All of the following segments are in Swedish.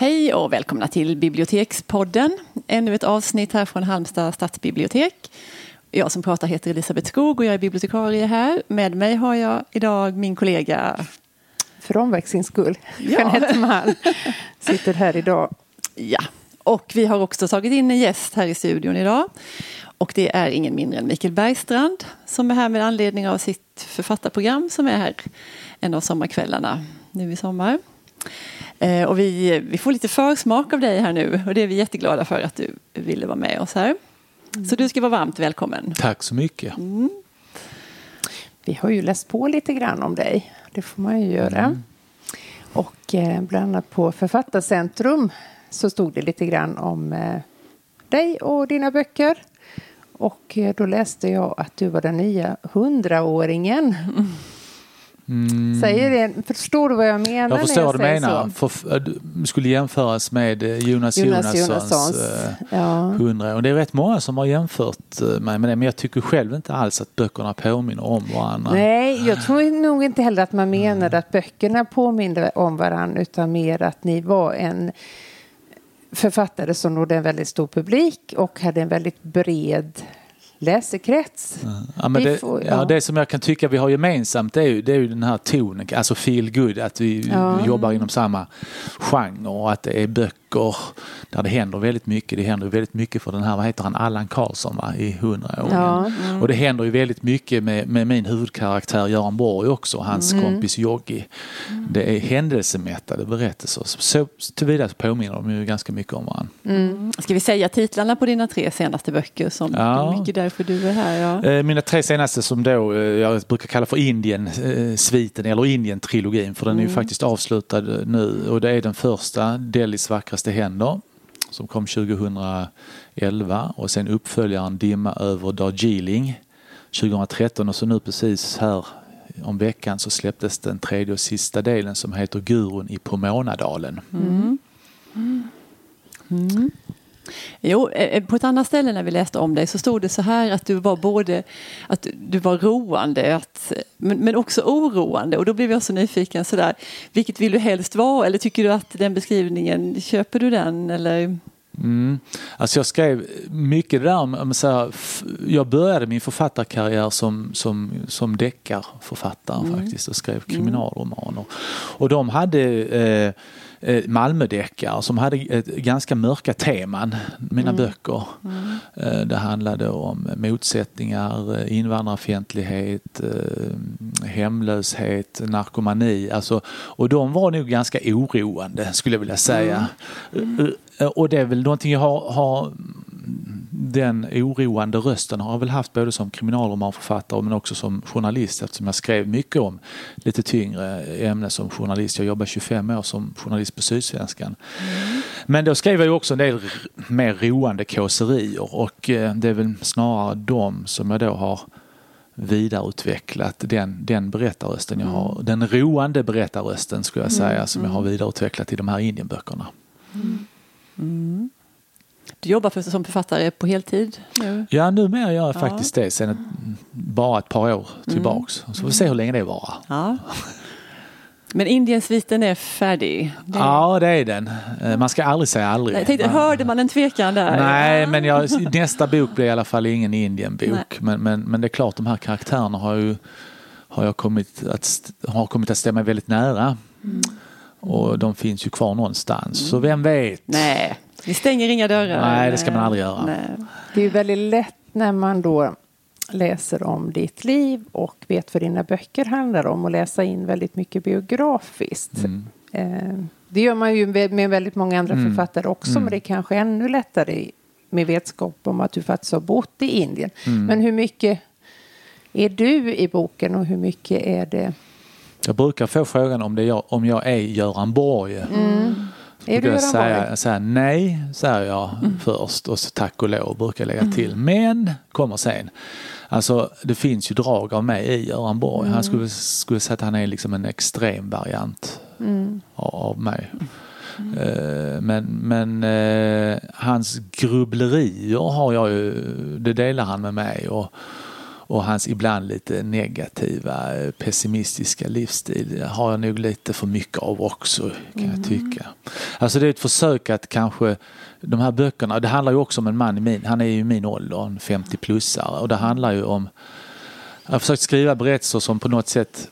Hej och välkomna till Bibliotekspodden. Ännu ett avsnitt här från Halmstad stadsbibliotek. Jag som pratar heter Elisabeth Skog och jag är bibliotekarie här. Med mig har jag idag min kollega för omväxlings skull. Ja. Jeanette Malm sitter här idag. Ja, och vi har också tagit in en gäst här i studion idag. Och det är ingen mindre än Mikael Bergstrand som är här med anledning av sitt författarprogram som är här en av sommarkvällarna nu i sommar. Eh, och vi, vi får lite försmak av dig här nu och det är vi jätteglada för att du ville vara med oss här. Mm. Så du ska vara varmt välkommen. Tack så mycket. Mm. Vi har ju läst på lite grann om dig. Det får man ju göra. Mm. Och eh, bland annat på Författarcentrum så stod det lite grann om eh, dig och dina böcker. Och då läste jag att du var den nya hundraåringen. Mm. Mm. Säger det, förstår du vad jag menar? Jag förstår vad du menar. För, du skulle jämföras med eh, Jonas, Jonas Jonassons äh, ja. 100 och Det är rätt många som har jämfört mig med det men jag tycker själv inte alls att böckerna påminner om varandra. Nej, jag tror nog inte heller att man menade mm. att böckerna påminner om varandra utan mer att ni var en författare som nådde en väldigt stor publik och hade en väldigt bred läsekrets. Ja, men det, får, ja. ja. det som jag kan tycka vi har gemensamt det är ju, det är ju den här tonen, alltså feel good, att vi ja. jobbar inom samma genre och att det är böcker där det händer väldigt mycket. Det händer väldigt mycket för den här, vad heter han, Allan Karlsson va, i 100 år. Ja. Mm. Och det händer ju väldigt mycket med, med min huvudkaraktär Göran Borg också, hans mm. kompis Joggi. Mm. Det är händelsemättade berättelser. Så tillvida påminner de ju ganska mycket om varandra. Mm. Ska vi säga titlarna på dina tre senaste böcker som ja. mycket därför du är här? Ja. Eh, mina tre senaste som då eh, jag brukar kalla för Indien-sviten eller Indien-trilogin för den är ju mm. faktiskt avslutad nu och det är den första, Delhis vackraste händer som kom 2011 och sen uppföljaren Dimma över Darjeeling 2013 och så nu precis här om veckan så släpptes den tredje och sista delen som heter Gurun i Pomonadalen. Mm. Mm. Mm. Jo, eh, eh, på ett annat ställe när vi läste om dig så stod det så här att du var både att du var roande att, men, men också oroande och då blev jag så nyfiken sådär. Vilket vill du helst vara eller tycker du att den beskrivningen, köper du den eller? Mm. Alltså jag skrev mycket där om, så här, jag började min författarkarriär som, som, som deckarförfattare mm. faktiskt och skrev kriminalromaner. Och de hade eh, Malmödeckare som hade ganska mörka teman, mina mm. böcker. Mm. Eh, det handlade om motsättningar, eh, invandrarfientlighet, eh, hemlöshet, narkomani. Alltså, och de var nog ganska oroande skulle jag vilja säga. Mm. Och det är väl någonting jag har, har den oroande rösten har jag väl haft både som kriminalromanförfattare men också som journalist eftersom jag skrev mycket om lite tyngre ämnen som journalist. Jag jobbade 25 år som journalist på Sydsvenskan. Mm. Men då skrev jag också en del mer roande kåserier och eh, det är väl snarare de som jag då har vidareutvecklat den, den berättarrösten jag har, mm. den roande berättarrösten skulle jag säga mm. som jag har mm. vidareutvecklat i de här Indienböckerna. Mm. Mm. Du jobbar för, som författare på heltid nu? Ja, numera gör jag ja. faktiskt det sen ett, bara ett par år tillbaks. Mm. Så får vi se hur länge det varar. Ja. Men Indiensviten är färdig? Det... Ja, det är den. Eh, man ska aldrig säga aldrig. Jag tänkte, hörde man en tvekan där? Nej, men jag, nästa bok blir i alla fall ingen Indienbok. Men, men, men det är klart, de här karaktärerna har ju har jag kommit att, har kommit att stämma väldigt nära. Mm. Och de finns ju kvar någonstans. Mm. Så vem vet? Nej, vi stänger inga dörrar. Nej, det ska man aldrig göra. Nej. Det är väldigt lätt när man då läser om ditt liv och vet vad dina böcker handlar om och läsa in väldigt mycket biografiskt. Mm. Eh, det gör man ju med väldigt många andra mm. författare också mm. men det är kanske ännu lättare med vetskap om att du faktiskt har bott i Indien. Mm. Men hur mycket är du i boken och hur mycket är det jag brukar få frågan om, det jag, om jag är Göran Borg. Är du jag säga, säga nej, säger jag mm. först och så tack och lov brukar jag lägga mm. till. Men kommer sen. Alltså det finns ju drag av mig i Göran Borg. Mm. Han skulle, skulle säga att han är liksom en extrem variant mm. av mig. Mm. Uh, men men uh, hans grubblerier har jag ju, det delar han med mig. Och, och hans ibland lite negativa, eh, pessimistiska livsstil har jag nog lite för mycket av också kan jag tycka. Alltså det är ett försök att kanske de här böckerna, det handlar ju också om en man i min, han är ju min ålder, en 50-plussare och det handlar ju om jag har försökt skriva berättelser som på något sätt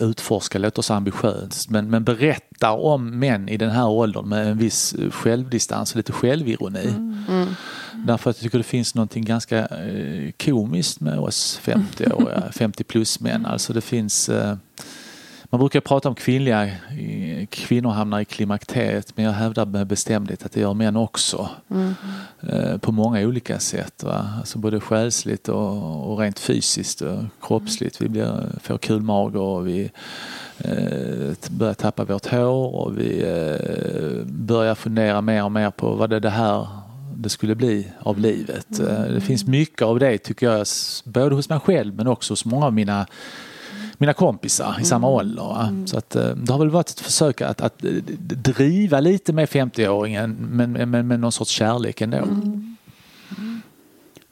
utforska låter så ambitiöst men, men berättar om män i den här åldern med en viss självdistans och lite självironi. Mm. Därför att jag tycker det finns någonting ganska eh, komiskt med oss 50-åriga, 50 plus män. Alltså det finns eh, man brukar prata om kvinnliga kvinnor hamnar i klimakteriet men jag hävdar med bestämdhet att det gör män också. Mm. På många olika sätt. Va? Alltså både själsligt och, och rent fysiskt och kroppsligt. Vi blir, får kulmage och vi eh, börjar tappa vårt hår och vi eh, börjar fundera mer och mer på vad det, det här det skulle bli av livet. Mm. Det finns mycket av det tycker jag, både hos mig själv men också hos många av mina mina kompisar i samma mm. ålder. Mm. Så att, eh, det har väl varit ett försök att, att driva lite med 50-åringen men, men med någon sorts kärlek ändå. Mm.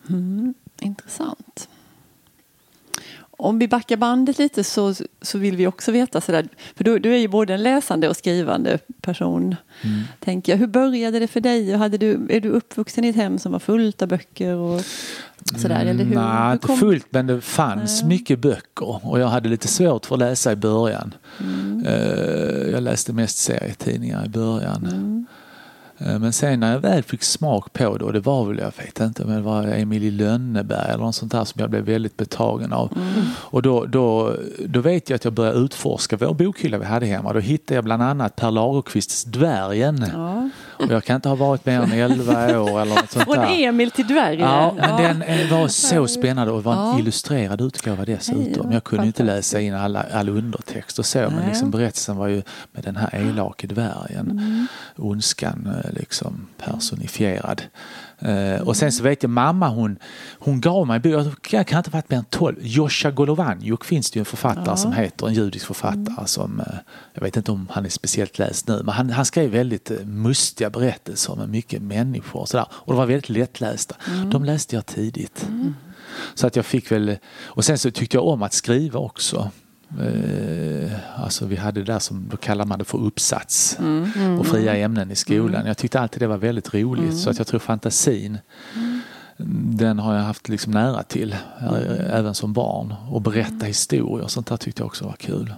Mm. Intressant. Om vi backar bandet lite så, så vill vi också veta sådär, för du, du är ju både en läsande och skrivande person. Mm. Tänker jag. Hur började det för dig? Hade du, är du uppvuxen i ett hem som var fullt av böcker? Och sådär, eller hur? Nej, inte fullt men det fanns Nej. mycket böcker och jag hade lite svårt för att läsa i början. Mm. Eh, jag läste mest serietidningar i början. Eh, men sen när jag väl fick smak på det och det var väl, jag vet inte, men det var Emil i Lönneberg eller något sånt där som jag blev väldigt betagen av. Mm. Och då, då, då vet jag att jag började utforska vår bokhylla vi hade hemma. Då hittade jag bland annat Per Lagerkvists Dvärgen. Ja. Och jag kan inte ha varit mer än 11 år eller något sånt där. Från Emil till Dvärgen? Ja, men den var så spännande och var en illustrerad utgåva dessutom. Jag kunde inte läsa in alla, all undertext och så, men liksom berättelsen var ju med den här elake dvärgen, mm. ondskan eh, liksom personifierad. Uh, och sen så vet jag mamma hon, hon gav mig, jag kan inte ha varit mer än 12, Joscha Golovanjuk finns det ju en författare ja. som heter, en judisk författare mm. som, uh, jag vet inte om han är speciellt läst nu, men han, han skrev väldigt uh, mustiga berättelser med mycket människor och sådär. Och de var väldigt lättlästa. Mm. De läste jag tidigt. Mm. Så att jag fick väl, och sen så tyckte jag om att skriva också. Eh, alltså vi hade det där som då kallar man det för uppsats mm. Mm. och fria ämnen i skolan. Mm. Jag tyckte alltid det var väldigt roligt så att jag tror fantasin den har jag haft liksom nära till även som barn och berätta historier och sånt där tyckte jag också var kul.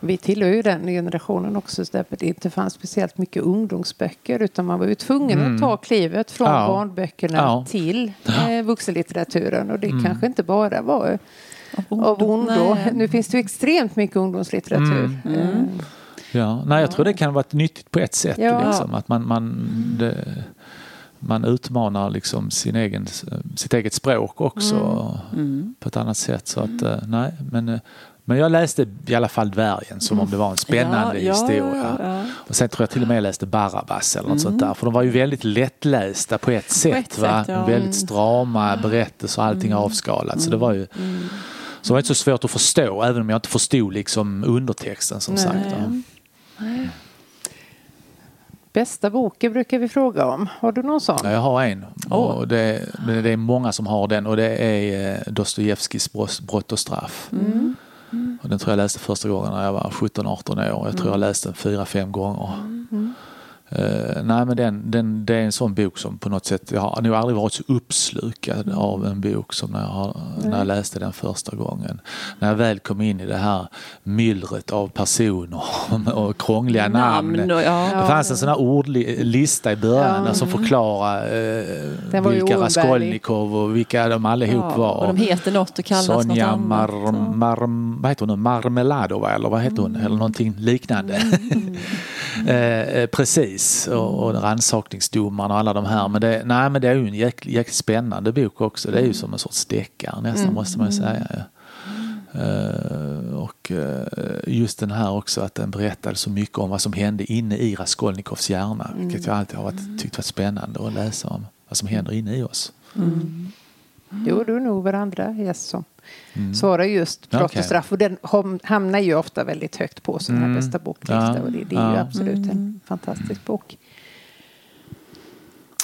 Vi tillhör ju den generationen också där det inte fanns speciellt mycket ungdomsböcker utan man var ju tvungen mm. att ta klivet från ja. barnböckerna ja. till eh, vuxenlitteraturen och det mm. kanske inte bara var av ondo. Nu finns det ju extremt mycket ungdomslitteratur. Mm. Mm. Ja, nej, jag tror det kan vara nyttigt på ett sätt. Ja. Liksom, att man, man, det, man utmanar liksom sin egen, sitt eget språk också mm. mm. på ett annat sätt. Så att, eh, nej, men, eh, men jag läste i alla fall Dvärgen som om det var en spännande ja, historia. Ja, ja, och sen tror jag till och med jag läste Barabbas eller något mm. sånt där. För de var ju väldigt lättlästa på ett sätt. På ett va? Sätt, väldigt strama berättelser och allting mm. avskalat. Så det var ju mm. Så det var inte så svårt att förstå även om jag inte förstod liksom undertexten som Nej. sagt. Nej. Bästa boken brukar vi fråga om. Har du någon sån? Jag har en. Oh. Och det, det, är många som har den och det är eh, Dostojevskijs Brott och straff. Mm. Mm. Och den tror jag läste första gången när jag var 17-18 år. Jag tror jag läste den fyra, fem gånger. Mm. Uh, nej men den, den, det är en sån bok som på något sätt, jag har nog aldrig varit så uppslukad av en bok som när jag, har, när jag läste den första gången. När jag väl kom in i det här myllret av personer och krångliga namn. namn och, ja, det fanns en sån här ordlista i början ja, som förklarade uh, vilka Raskolnikov och vilka de allihop ja, var. Och de heter något och kallas Sonja något Mar, annat. Mar, vad heter hon nu? Marmeladova eller vad heter hon? Mm. Eller någonting liknande. Mm. Eh, precis, och, och rannsakningsdomaren och alla de här. Men det, nej, men det är ju en jäkligt jäk spännande bok också. Det är ju som en sorts deckare nästan mm. måste man ju säga. Ja. Uh, och uh, just den här också att den berättade så mycket om vad som hände inne i Raskolnikovs hjärna. Mm. Vilket jag alltid har varit, tyckt varit spännande att läsa om. Vad som händer inne i oss. Mm. Jo, du är nog varandra gäst som mm. svarar just brott okay. och straff. Och den hamnar ju ofta väldigt högt på sådana här mm. bästa boklista. Ja. Och det, det är ja. ju absolut en mm. fantastisk bok.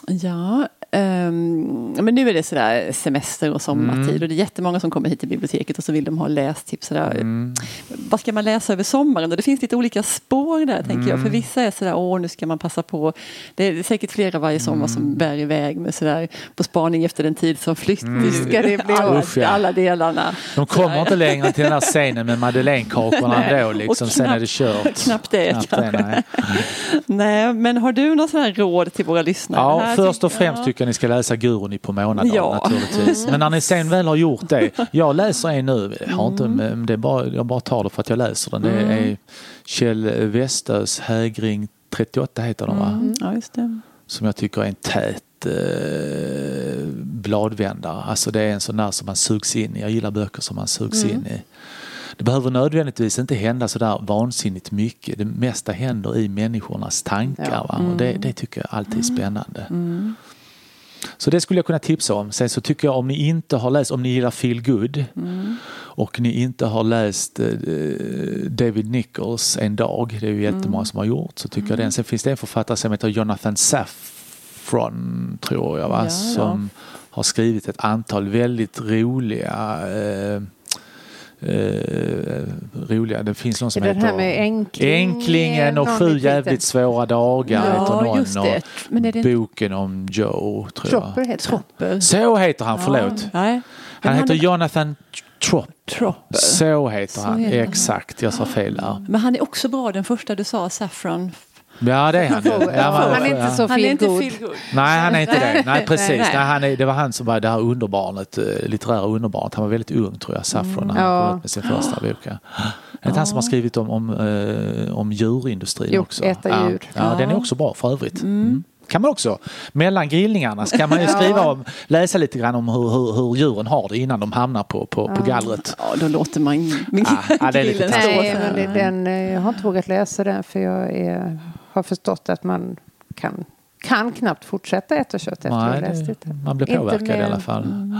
Ja, Um, men nu är det sådär semester och sommartid mm. och det är jättemånga som kommer hit till biblioteket och så vill de ha lästips. Sådär. Mm. Vad ska man läsa över sommaren? Och det finns lite olika spår där tänker jag. För mm. vissa är sådär, åh nu ska man passa på. Det är säkert flera varje sommar som mm. bär iväg med sådär på spaning efter den tid som flytt. Mm. Ska det bli alla, Usch, ja. alla delarna. De kommer sådär. inte längre till den här scenen med madeleinekakorna ändå liksom. Sen är det kört. Knappt det. Knappt det nej. nej. men har du några sådana råd till våra lyssnare? Ja, först och främst tycker jag ni ska läsa Guruni på månaden ja. naturligtvis. Men när ni sen väl har gjort det. Jag läser en nu, jag, har inte, mm. det är bara, jag bara tar det för att jag läser den. Det är mm. Kjell Westös Hägring 38 heter den va? Mm. Ja, just det. Som jag tycker är en tät eh, bladvändare. Alltså det är en sån där som man sugs in i. Jag gillar böcker som man sugs mm. in i. Det behöver nödvändigtvis inte hända så där vansinnigt mycket. Det mesta händer i människornas tankar. Ja. Mm. Och det, det, tycker jag alltid är spännande. Mm. Så det skulle jag kunna tipsa om. Sen så tycker jag om ni inte har läst, om ni gillar feel good mm. och ni inte har läst eh, David Nichols En dag, det är ju jättemånga mm. som har gjort, så tycker jag den. Sen finns det en författare som heter Jonathan Safron, tror jag, va? Ja, som har skrivit ett antal väldigt roliga eh, eh, roliga. Det finns någon som heter det här med Änklingen, Änklingen och Sju jävligt svåra dagar. Ja, heter någon, just det. Men är det boken om Joe tror Tropper jag. heter Tropper. Så heter han, förlåt. Ja. Han, han heter Jonathan Trop. Tropper. Så heter Så han, heter exakt. Jag sa fel där. Men han är också bra, den första du sa, Saffron Ja det är han ja, man, Han är inte så feel good. Nej han är inte det. Nej precis. Nej. Nej, han är, det var han som var det här underbarnet, eh, litterära underbarnet. Han var väldigt ung tror jag, Saffron, när han ja. kom ut med sin första bok. Ja. Det är han som har skrivit om, om, eh, om djurindustrin jo, också. Äta djur. Ja, ja, den är också bra för övrigt. Mm. Mm. Kan man också, mellan grillningarna så kan man ju skriva om, läsa lite grann om hur, hur, hur djuren har det innan de hamnar på, på, på gallret. Ja, då låter man ja, det är lite Nej, men den, eh, jag har inte vågat läsa den för jag är har förstått att man kan, kan knappt fortsätta äta kött efter Nej, att ha läst det. Man blir påverkad i alla fall. Mm.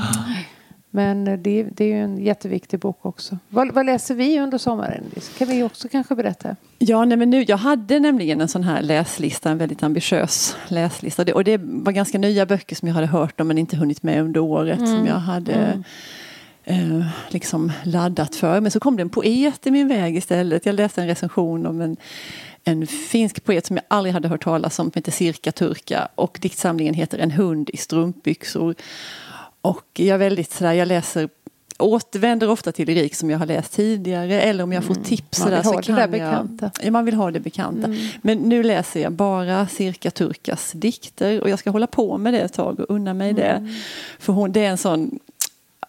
Men det, det, är ju en jätteviktig bok också. Vad, vad, läser vi under sommaren? kan vi också kanske berätta. Ja, nej, men nu, jag hade nämligen en sån här läslista, en väldigt ambitiös läslista. Och det var ganska nya böcker som jag hade hört om men inte hunnit med under året. Mm. Som jag hade mm. eh, liksom laddat för. Men så kom det en poet i min väg istället. Jag läste en recension om en en finsk poet som jag aldrig hade hört talas om, som heter Sirka Turka. Och diktsamlingen heter En hund i strumpbyxor. Och jag är väldigt sådär, jag läser återvänder ofta till lyrik som jag har läst tidigare eller om jag får mm. tips. Man vill där, ha så det där bekanta. Jag, ja, man vill ha det bekanta. Mm. Men nu läser jag bara Sirka Turkas dikter och jag ska hålla på med det ett tag och unna mig mm. det. För hon, det är en sån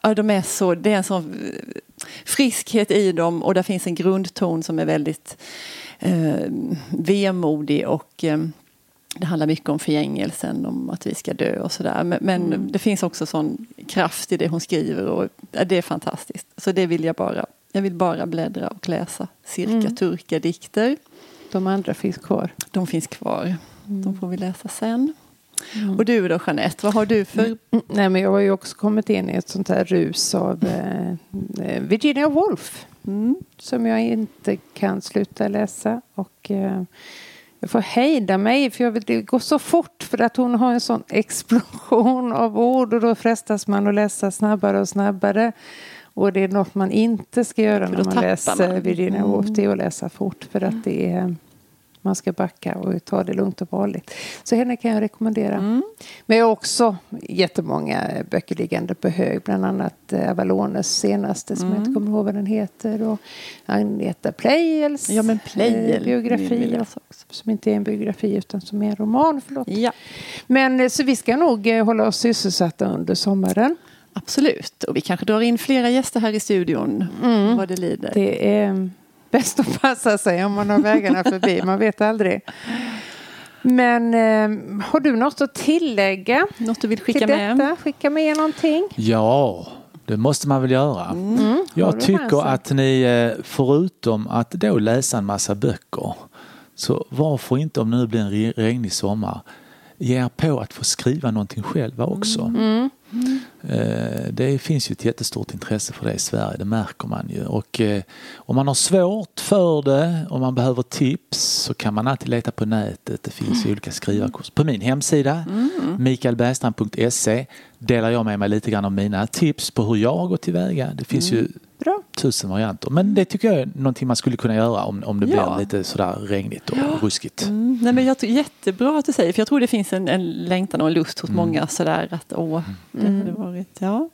Ja, de är så, det är en sån friskhet i dem och där finns en grundton som är väldigt eh, vemodig och eh, det handlar mycket om förgängelsen, om att vi ska dö och sådär. Men, men mm. det finns också sån kraft i det hon skriver och det är fantastiskt. Så det vill jag bara. Jag vill bara bläddra och läsa cirka mm. turka-dikter. De andra finns kvar? De finns kvar. Mm. De får vi läsa sen. Mm. Och du då Jeanette, vad har du för? Mm, nej, men jag har ju också kommit in i ett sånt här rus av eh, eh Virginia Woolf. Mm. Som jag inte kan sluta läsa. Och eh, jag får hejda mig för jag vill, det går så fort för att hon har en sån explosion av ord och då frestas man att läsa snabbare och snabbare. Och det är något man inte ska göra när man läser man. Virginia Woolf, det är att läsa fort för att det är man ska backa och ta det lugnt och varligt. Så henne kan jag rekommendera. Mm. Men jag har också jättemånga böcker liggande på hög. Bland annat eh, Avalones senaste som mm. jag inte mm. kommer ihåg vad den heter. Och Agneta Pleijels ja, men Pleijel. Eh, biografi. Som inte är en biografi utan som är en roman. Förlåt. Ja. Men eh, så vi ska nog hålla oss sysselsatta under sommaren. Absolut. Och vi kanske drar in flera gäster här i studion. Mm. Vad det lider. Det är bäst att passa sig om man har vägarna förbi. Man vet aldrig. Men eh, har du något att tillägga? Något du vill skicka med? Skicka med någonting? Ja, det måste man väl göra. Mm. mm. Jag tycker att ni, eh, förutom att då läsa en massa böcker, så varför inte om det nu blir en regnig sommar, ge er på att få skriva någonting själva också. Mm. Eh, det finns ju ett jättestort intresse för det i Sverige, det märker man ju. Och eh, om man har svårt för det och man behöver tips så kan man alltid leta på nätet. Det finns mm. olika skrivarkurser. På min hemsida, mm. mikaelbergstrand.se, delar jag med mig lite grann av mina tips på hur jag har gått tillväga. Det finns mm. ju Bra. tusen varianter. Men det tycker jag är någonting man skulle kunna göra om, om det ja. blir lite sådär regnigt och ja. ruskigt. Mm. Nej, men jag tror, jättebra att du säger, för jag tror det finns en, en längtan och en lust hos mm. många sådär att åh, det mm. hade varit, ja.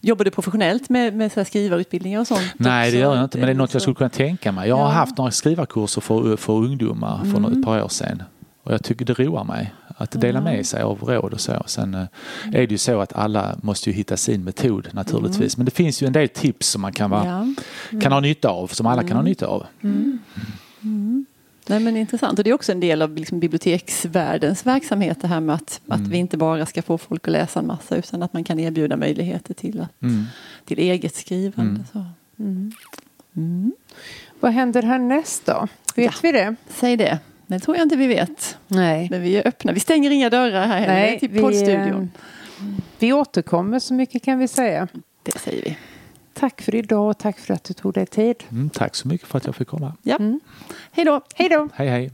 Jobbar du professionellt med, med så skrivarutbildningar och sånt? Nej, det gör jag inte, men det är något jag skulle kunna tänka mig. Jag har ja. haft några skrivarkurser för, för ungdomar för mm. ett par år sedan. Och jag tycker det roar mig att dela med mm. sig av råd och så. Sen eh, är det ju så att alla måste ju hitta sin metod naturligtvis. Mm. Men det finns ju en del tips som man kan, vara, ja. kan ha nytta av, som alla kan ha mm. nytta av. Mm. Mm. Nej, men intressant. Och det är också en del av liksom biblioteksvärldens verksamhet det här med att, mm. att vi inte bara ska få folk att läsa en massa utan att man kan erbjuda möjligheter till, att, mm. till eget skrivande. Mm. mm. Vad händer härnäst då? Vet ja. vi det? Säg det. Det tror jag inte vi vet. Nej. Men vi är öppna. Vi stänger inga dörrar här heller Nej, till vi, poddstudion. Vi återkommer så mycket kan vi säga. Det säger vi. Tack för idag och tack för att du tog dig tid. Mm, tack så mycket för att jag fick komma. Ja. Mm. Hej då. Hej då. Hej hej.